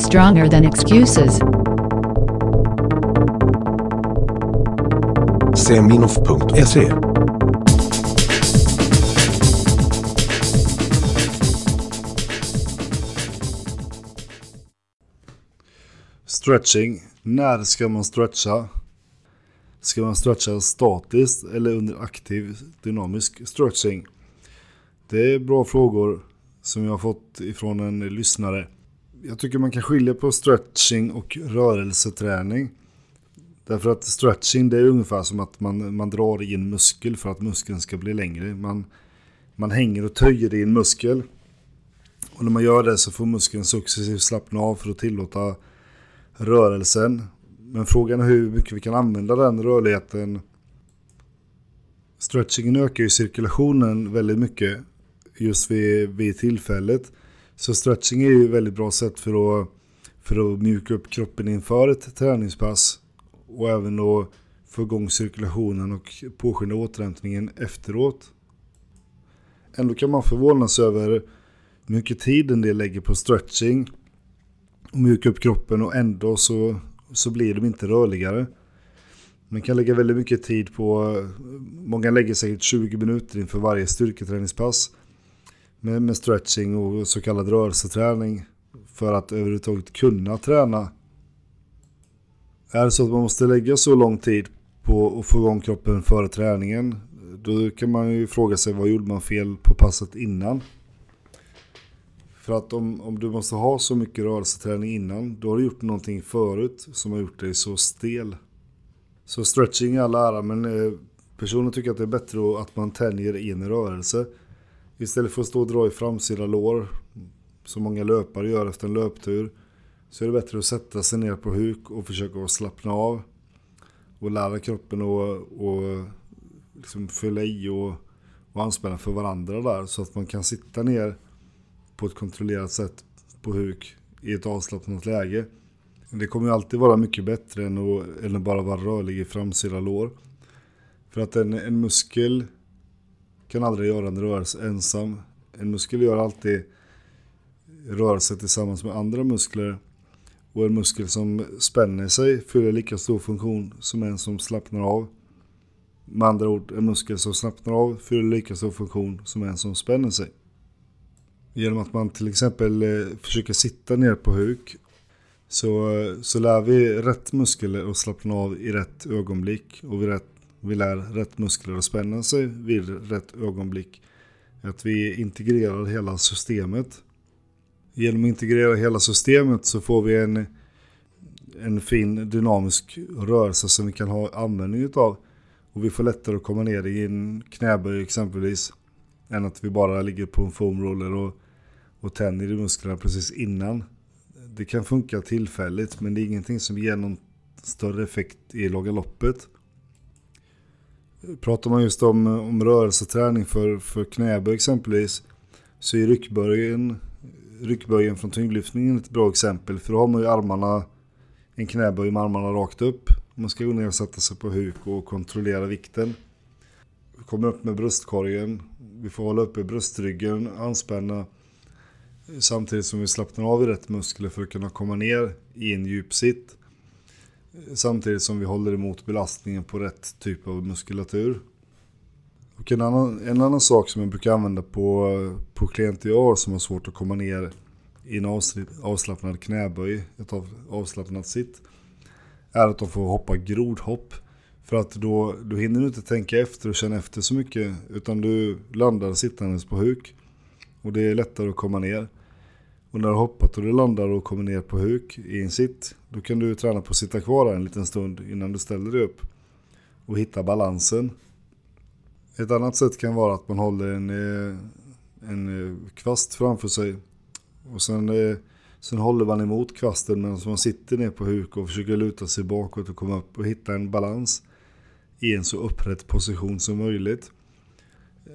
Stronger than excuses. Seminoff.se Stretching. När ska man stretcha? Ska man stretcha statiskt eller under aktiv dynamisk stretching? Det är bra frågor som jag har fått ifrån en lyssnare. Jag tycker man kan skilja på stretching och rörelseträning. Därför att stretching det är ungefär som att man, man drar i en muskel för att muskeln ska bli längre. Man, man hänger och töjer i en muskel. Och när man gör det så får muskeln successivt slappna av för att tillåta rörelsen. Men frågan är hur mycket vi kan använda den rörligheten. Stretchingen ökar ju cirkulationen väldigt mycket just vid, vid tillfället. Så stretching är ju ett väldigt bra sätt för att, för att mjuka upp kroppen inför ett träningspass. Och även då få igång cirkulationen och påskynda återhämtningen efteråt. Ändå kan man förvånas över hur mycket tid en del lägger på stretching och mjuka upp kroppen och ändå så, så blir de inte rörligare. Man kan lägga väldigt mycket tid på, många lägger säkert 20 minuter inför varje styrketräningspass med, med stretching och så kallad rörelseträning för att överhuvudtaget kunna träna. Är det så att man måste lägga så lång tid på att få igång kroppen före träningen då kan man ju fråga sig vad gjorde man fel på passet innan? För att om, om du måste ha så mycket rörelseträning innan, då har du gjort någonting förut som har gjort dig så stel. Så stretching är all ära, men eh, personen tycker att det är bättre att man tänjer i en rörelse. Istället för att stå och dra i framsida lår, som många löpare gör efter en löptur, så är det bättre att sätta sig ner på huk och försöka slappna av. Och lära kroppen att och liksom fylla i och, och anspänna för varandra där, så att man kan sitta ner på ett kontrollerat sätt på huk i ett avslappnat läge. Det kommer ju alltid vara mycket bättre än att, än att bara vara rörlig i framsida lår. För att en, en muskel kan aldrig göra en rörelse ensam. En muskel gör alltid rörelse tillsammans med andra muskler. Och en muskel som spänner sig fyller lika stor funktion som en som slappnar av. Med andra ord, en muskel som slappnar av fyller lika stor funktion som en som spänner sig. Genom att man till exempel eh, försöker sitta ner på huk så, eh, så lär vi rätt muskler att slappna av i rätt ögonblick och vid rätt, vi lär rätt muskler att spänna sig vid rätt ögonblick. Att vi integrerar hela systemet. Genom att integrera hela systemet så får vi en, en fin dynamisk rörelse som vi kan ha användning av. Och vi får lättare att komma ner i en knäböj exempelvis. Än att vi bara ligger på en foamroller och, och tänjer i musklerna precis innan. Det kan funka tillfälligt men det är ingenting som ger någon större effekt i långa loppet. Pratar man just om, om rörelseträning för, för knäböj exempelvis så är ryckböjen, ryckböjen från tyngdlyftningen ett bra exempel. För då har man ju armarna, en knäböj med armarna rakt upp. Man ska gå ner och sätta sig på huk och kontrollera vikten. Vi kommer upp med bröstkorgen. Vi får hålla uppe bröstryggen, anspänna. Samtidigt som vi slappnar av i rätt muskler för att kunna komma ner i en djup sitt. Samtidigt som vi håller emot belastningen på rätt typ av muskulatur. Och en annan, en annan sak som jag brukar använda på, på klienter jag har som har svårt att komma ner i en avslappnad knäböj, ett avslappnat sitt, är att de får hoppa grodhopp. För att då, då hinner du inte tänka efter och känna efter så mycket, utan du landar sittandes på huk. Och det är lättare att komma ner. Och när du har hoppat och du landar och kommer ner på huk i en sitt, då kan du träna på att sitta kvar en liten stund innan du ställer dig upp. Och hitta balansen. Ett annat sätt kan vara att man håller en, eh, en eh, kvast framför sig. Och sen, eh, sen håller man emot kvasten medan man sitter ner på huk och försöker luta sig bakåt och komma upp och hitta en balans i en så upprätt position som möjligt.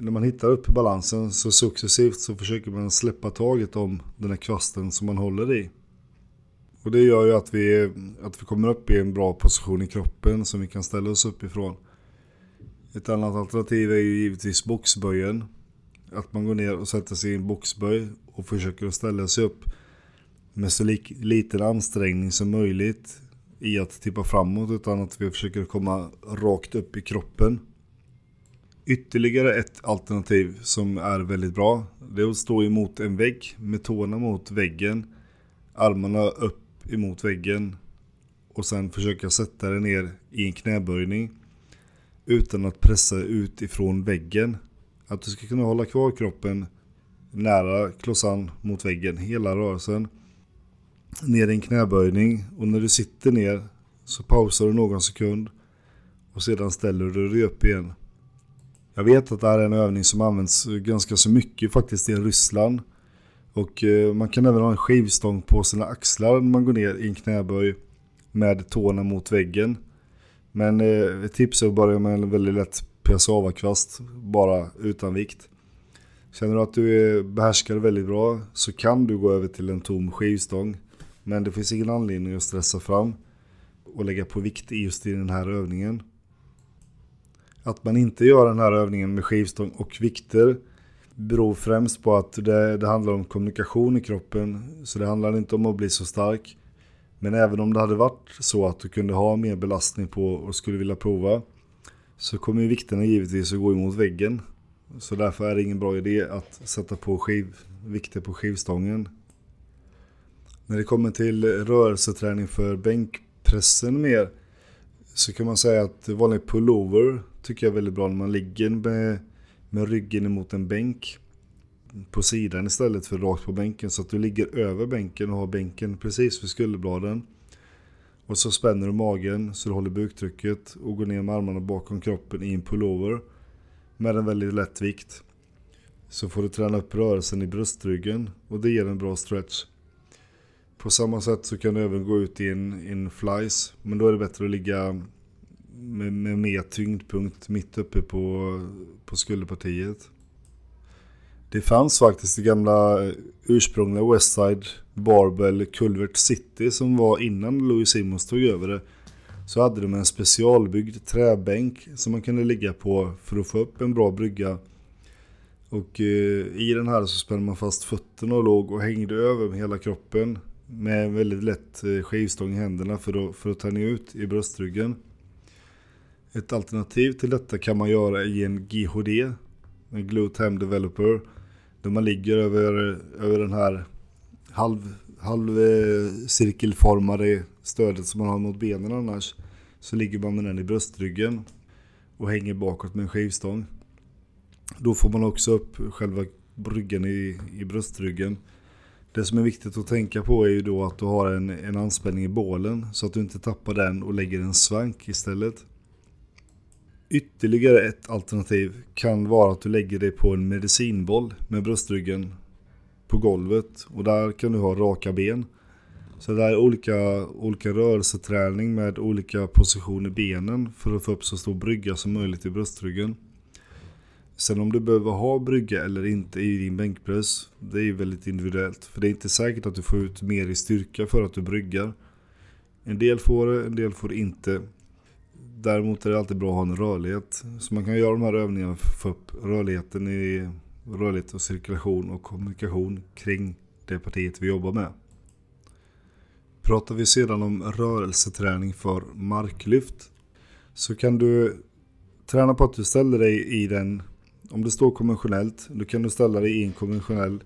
När man hittar upp balansen så successivt så försöker man släppa taget om den här kvasten som man håller i. Och det gör ju att vi, att vi kommer upp i en bra position i kroppen som vi kan ställa oss upp ifrån. Ett annat alternativ är ju givetvis boxböjen. Att man går ner och sätter sig i en boxböj och försöker att ställa sig upp med så lik, liten ansträngning som möjligt i att tippa framåt utan att vi försöker komma rakt upp i kroppen. Ytterligare ett alternativ som är väldigt bra det är att stå emot en vägg med tårna mot väggen, armarna upp emot väggen och sen försöka sätta dig ner i en knäböjning utan att pressa ut ifrån väggen. Att du ska kunna hålla kvar kroppen nära klossan mot väggen hela rörelsen. Ner i en knäböjning och när du sitter ner så pausar du någon sekund och sedan ställer du dig upp igen. Jag vet att det här är en övning som används ganska så mycket faktiskt i Ryssland. Och eh, man kan även ha en skivstång på sina axlar när man går ner i en knäböj med tårna mot väggen. Men eh, ett tips är att börja med en väldigt lätt PSA-kvast bara utan vikt. Känner du att du behärskar väldigt bra så kan du gå över till en tom skivstång. Men det finns ingen anledning att stressa fram och lägga på vikt just i den här övningen. Att man inte gör den här övningen med skivstång och vikter beror främst på att det, det handlar om kommunikation i kroppen. Så det handlar inte om att bli så stark. Men även om det hade varit så att du kunde ha mer belastning på och skulle vilja prova så kommer ju vikterna givetvis att gå emot väggen. Så därför är det ingen bra idé att sätta på skiv, vikter på skivstången. När det kommer till rörelseträning för bänkpressen mer så kan man säga att vanlig pullover tycker jag är väldigt bra när man ligger med, med ryggen emot en bänk på sidan istället för rakt på bänken. Så att du ligger över bänken och har bänken precis vid skulderbladen. Och så spänner du magen så du håller buktrycket och går ner med armarna bakom kroppen i en pullover. Med en väldigt lätt vikt. Så får du träna upp rörelsen i bröstryggen och det ger en bra stretch. På samma sätt så kan du även gå ut i en, en flies. Men då är det bättre att ligga med, med mer tyngdpunkt mitt uppe på, på skulderpartiet. Det fanns faktiskt det gamla eh, ursprungliga Westside Barbell Culvert City som var innan Louis Simmons tog över det. Så hade de en specialbyggd träbänk som man kunde ligga på för att få upp en bra brygga. Och eh, i den här så spände man fast fötterna och låg och hängde över med hela kroppen. Med väldigt lätt eh, skivstång i händerna för att, för att tänja ut i bröstryggen. Ett alternativ till detta kan man göra i en GHD, en Glute Hem Developer. Där man ligger över, över den här halv, halvcirkelformade eh, stödet som man har mot benen annars. Så ligger man med den i bröstryggen och hänger bakåt med en skivstång. Då får man också upp själva bryggan i, i bröstryggen. Det som är viktigt att tänka på är ju då att du har en, en anspänning i bålen så att du inte tappar den och lägger en svank istället. Ytterligare ett alternativ kan vara att du lägger dig på en medicinboll med bröstryggen på golvet och där kan du ha raka ben. Så det är olika, olika rörelseträning med olika positioner i benen för att få upp så stor brygga som möjligt i bröstryggen. Sen om du behöver ha brygga eller inte i din bänkpress, det är väldigt individuellt. För det är inte säkert att du får ut mer i styrka för att du bryggar. En del får det, en del får det inte. Däremot är det alltid bra att ha en rörlighet. Så man kan göra de här övningarna för att få upp rörligheten i rörlighet och cirkulation och kommunikation kring det partiet vi jobbar med. Pratar vi sedan om rörelseträning för marklyft så kan du träna på att du ställer dig i den, om det står konventionellt, då kan du ställa dig i en konventionell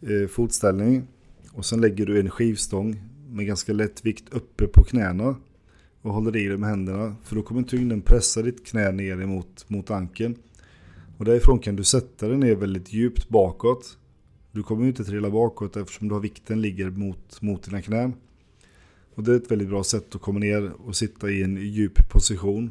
eh, fotställning och sen lägger du en skivstång med ganska lätt vikt uppe på knäna och håller i det med händerna. För då kommer tyngden pressa ditt knä ner emot mot ankeln. Och därifrån kan du sätta dig ner väldigt djupt bakåt. Du kommer inte trilla bakåt eftersom du har vikten ligger mot, mot dina knän. Och det är ett väldigt bra sätt att komma ner och sitta i en djup position.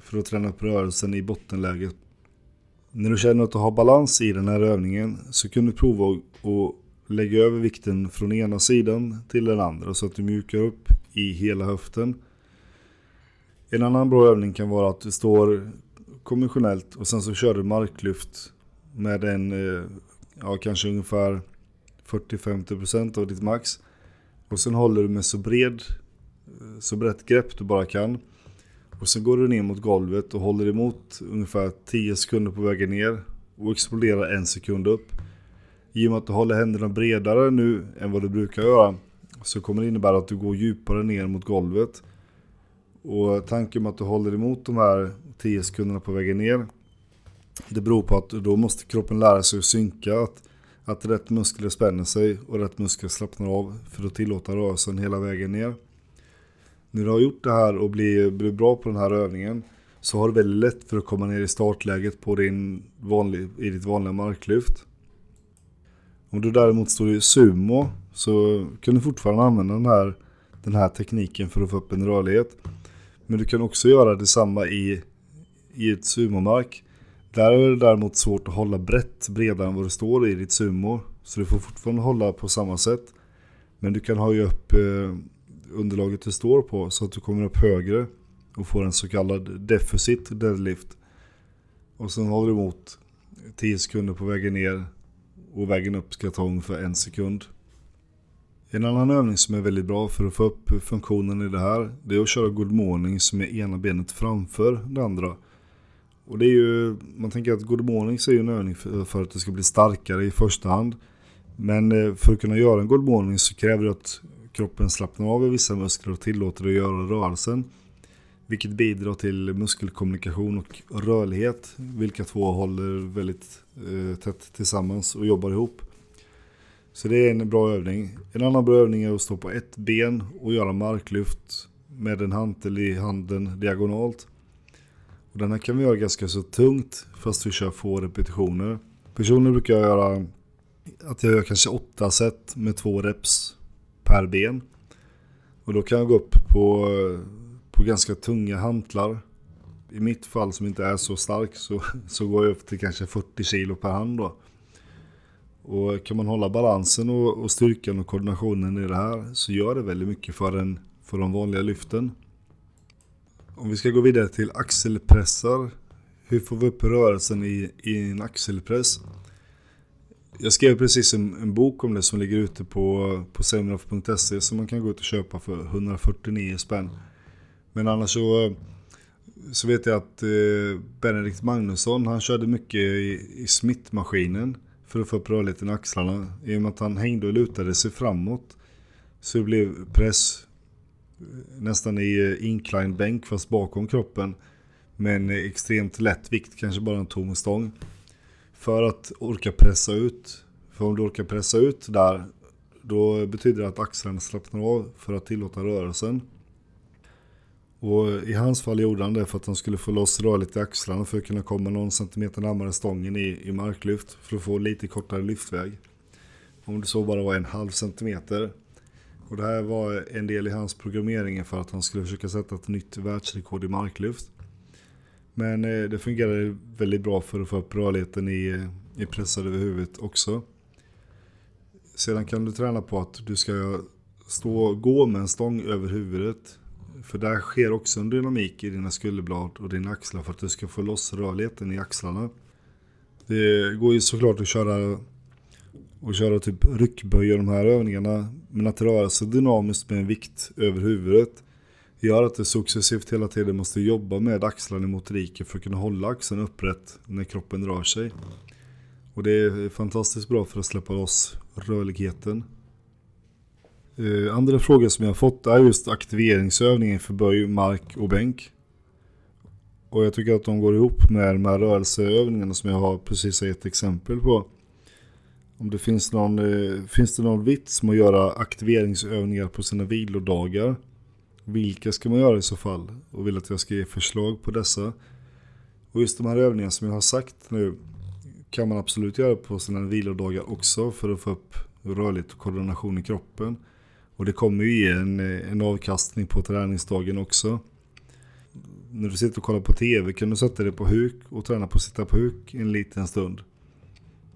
För att träna upp rörelsen i bottenläget. När du känner att du har balans i den här övningen så kan du prova att lägga över vikten från ena sidan till den andra så att du mjukar upp i hela höften. En annan bra övning kan vara att du står konventionellt och sen så kör du marklyft med en, eh, ja kanske ungefär 40-50% av ditt max. Och sen håller du med så bred, eh, så brett grepp du bara kan. Och sen går du ner mot golvet och håller emot ungefär 10 sekunder på vägen ner och exploderar en sekund upp. I och med att du håller händerna bredare nu än vad du brukar göra så kommer det innebära att du går djupare ner mot golvet. Och tanken med att du håller emot de här 10 sekunderna på vägen ner det beror på att då måste kroppen lära sig att synka. Att, att rätt muskler spänner sig och rätt muskler slappnar av för att tillåta rörelsen hela vägen ner. När du har gjort det här och blir, blir bra på den här övningen så har du väldigt lätt för att komma ner i startläget på din vanlig, i ditt vanliga marklyft. Om du däremot står i sumo så kan du fortfarande använda den här, den här tekniken för att få upp en rörlighet. Men du kan också göra detsamma i, i ett sumomark. Där är det däremot svårt att hålla brett bredare än vad det står i ditt sumo. Så du får fortfarande hålla på samma sätt. Men du kan höja upp eh, underlaget du står på så att du kommer upp högre och får en så kallad deficit deadlift. Och sen håller du emot 10 sekunder på vägen ner och vägen upp ska ta ungefär en sekund. En annan övning som är väldigt bra för att få upp funktionen i det här det är att köra good morning som är ena benet framför det andra. Och det är ju, man tänker att good morning är ju en övning för, för att det ska bli starkare i första hand. Men eh, för att kunna göra en good morning så kräver det att kroppen slappnar av i vissa muskler och tillåter att göra rörelsen. Vilket bidrar till muskelkommunikation och rörlighet. Vilka två håller väldigt eh, tätt tillsammans och jobbar ihop. Så det är en bra övning. En annan bra övning är att stå på ett ben och göra marklyft med en hantel i handen diagonalt. Och den här kan vi göra ganska så tungt fast vi kör få repetitioner. Personligen brukar jag göra att jag gör kanske åtta set med två reps per ben. Och då kan jag gå upp på, på ganska tunga hantlar. I mitt fall som inte är så stark så, så går jag upp till kanske 40 kilo per hand då. Och kan man hålla balansen och, och styrkan och koordinationen i det här så gör det väldigt mycket för, en, för de vanliga lyften. Om vi ska gå vidare till axelpressar. Hur får vi upp rörelsen i, i en axelpress? Jag skrev precis en, en, bok om det som ligger ute på, på semraf.se som man kan gå ut och köpa för 149 spänn. Men annars så, så vet jag att eh, Benedikt Magnusson han körde mycket i, i smittmaskinen för att få upp rörligheten i axlarna. I och med att han hängde och lutade sig framåt så det blev press eh, nästan i eh, incline bänk fast bakom kroppen. Med en eh, extremt lätt vikt, kanske bara en tom stång. För att orka pressa ut. För om du orkar pressa ut där, då betyder det att axlarna slappnar av för att tillåta rörelsen. Och i hans fall gjorde han det för att han skulle få loss rörligt i axlarna för att kunna komma någon centimeter närmare stången i, i marklyft. För att få lite kortare lyftväg. Om det så bara var en halv centimeter. Och det här var en del i hans programmering för att han skulle försöka sätta ett nytt världsrekord i marklyft. Men eh, det fungerade väldigt bra för att få upp rörligheten i, eh, i pressar över huvudet också. Sedan kan du träna på att du ska stå och gå med en stång över huvudet. För där sker också en dynamik i dina skulderblad och dina axlar för att du ska få loss rörligheten i axlarna. Det går ju såklart att köra och köra typ ryckböj och de här övningarna. Men att röra sig dynamiskt med en vikt över huvudet gör att du successivt hela tiden måste jobba med axlarna mot riket för att kunna hålla axeln upprätt när kroppen rör sig. Och det är fantastiskt bra för att släppa loss rörligheten. Eh, andra frågor som jag har fått är just aktiveringsövningen för böj, mark och bänk. Och jag tycker att de går ihop med de här rörelseövningarna som jag har precis gett exempel på. Om det finns någon, eh, finns det någon vits med att göra aktiveringsövningar på sina vilodagar? Vilka ska man göra i så fall? Och vill att jag ska ge förslag på dessa. Och just de här övningarna som jag har sagt nu kan man absolut göra på sina vilodagar också för att få upp rörlighet och koordination i kroppen. Och det kommer ju ge en, en avkastning på träningsdagen också. När du sitter och kollar på tv kan du sätta dig på huk och träna på att sitta på huk en liten stund.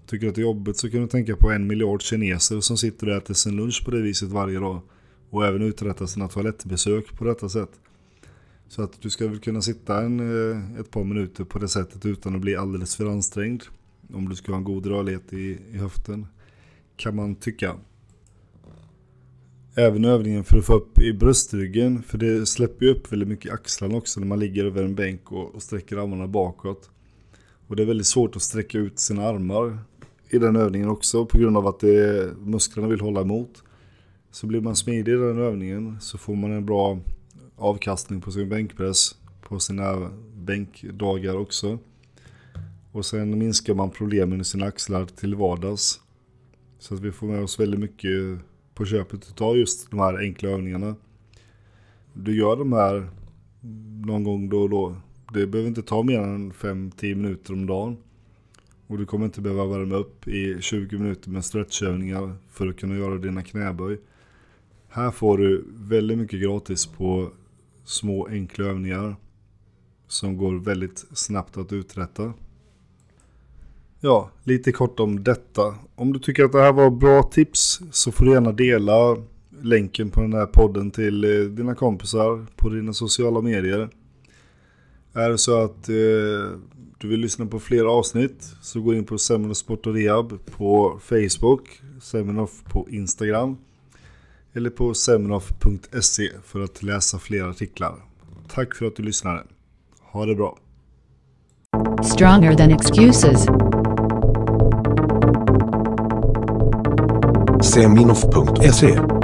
Tycker du att det är jobbigt så kan du tänka på en miljard kineser som sitter och äter sin lunch på det viset varje dag. Och även uträtta sina toalettbesök på detta sätt. Så att du ska väl kunna sitta en, eh, ett par minuter på det sättet utan att bli alldeles för ansträngd. Om du ska ha en god rörlighet i, i höften. Kan man tycka. Även övningen för att få upp i bröstryggen. För det släpper ju upp väldigt mycket i axlarna också när man ligger över en bänk och, och sträcker armarna bakåt. Och det är väldigt svårt att sträcka ut sina armar i den övningen också på grund av att det, musklerna vill hålla emot. Så blir man smidig i den övningen så får man en bra avkastning på sin bänkpress på sina bänkdagar också. Och sen minskar man problemen i sina axlar till vardags. Så att vi får med oss väldigt mycket på köpet av just de här enkla övningarna. Du gör de här någon gång då och då. Det behöver inte ta mer än 5-10 minuter om dagen. Och du kommer inte behöva värma upp i 20 minuter med stretchövningar för att kunna göra dina knäböj. Här får du väldigt mycket gratis på små enkla övningar som går väldigt snabbt att uträtta. Ja, lite kort om detta. Om du tycker att det här var bra tips så får du gärna dela länken på den här podden till eh, dina kompisar på dina sociala medier. Är det så att eh, du vill lyssna på fler avsnitt så gå in på Seminoff Sport och Rehab på Facebook, Seminoff på Instagram eller på seminoff.se för att läsa fler artiklar. Tack för att du lyssnade. Ha det bra. Stronger than excuses. Seminoff.se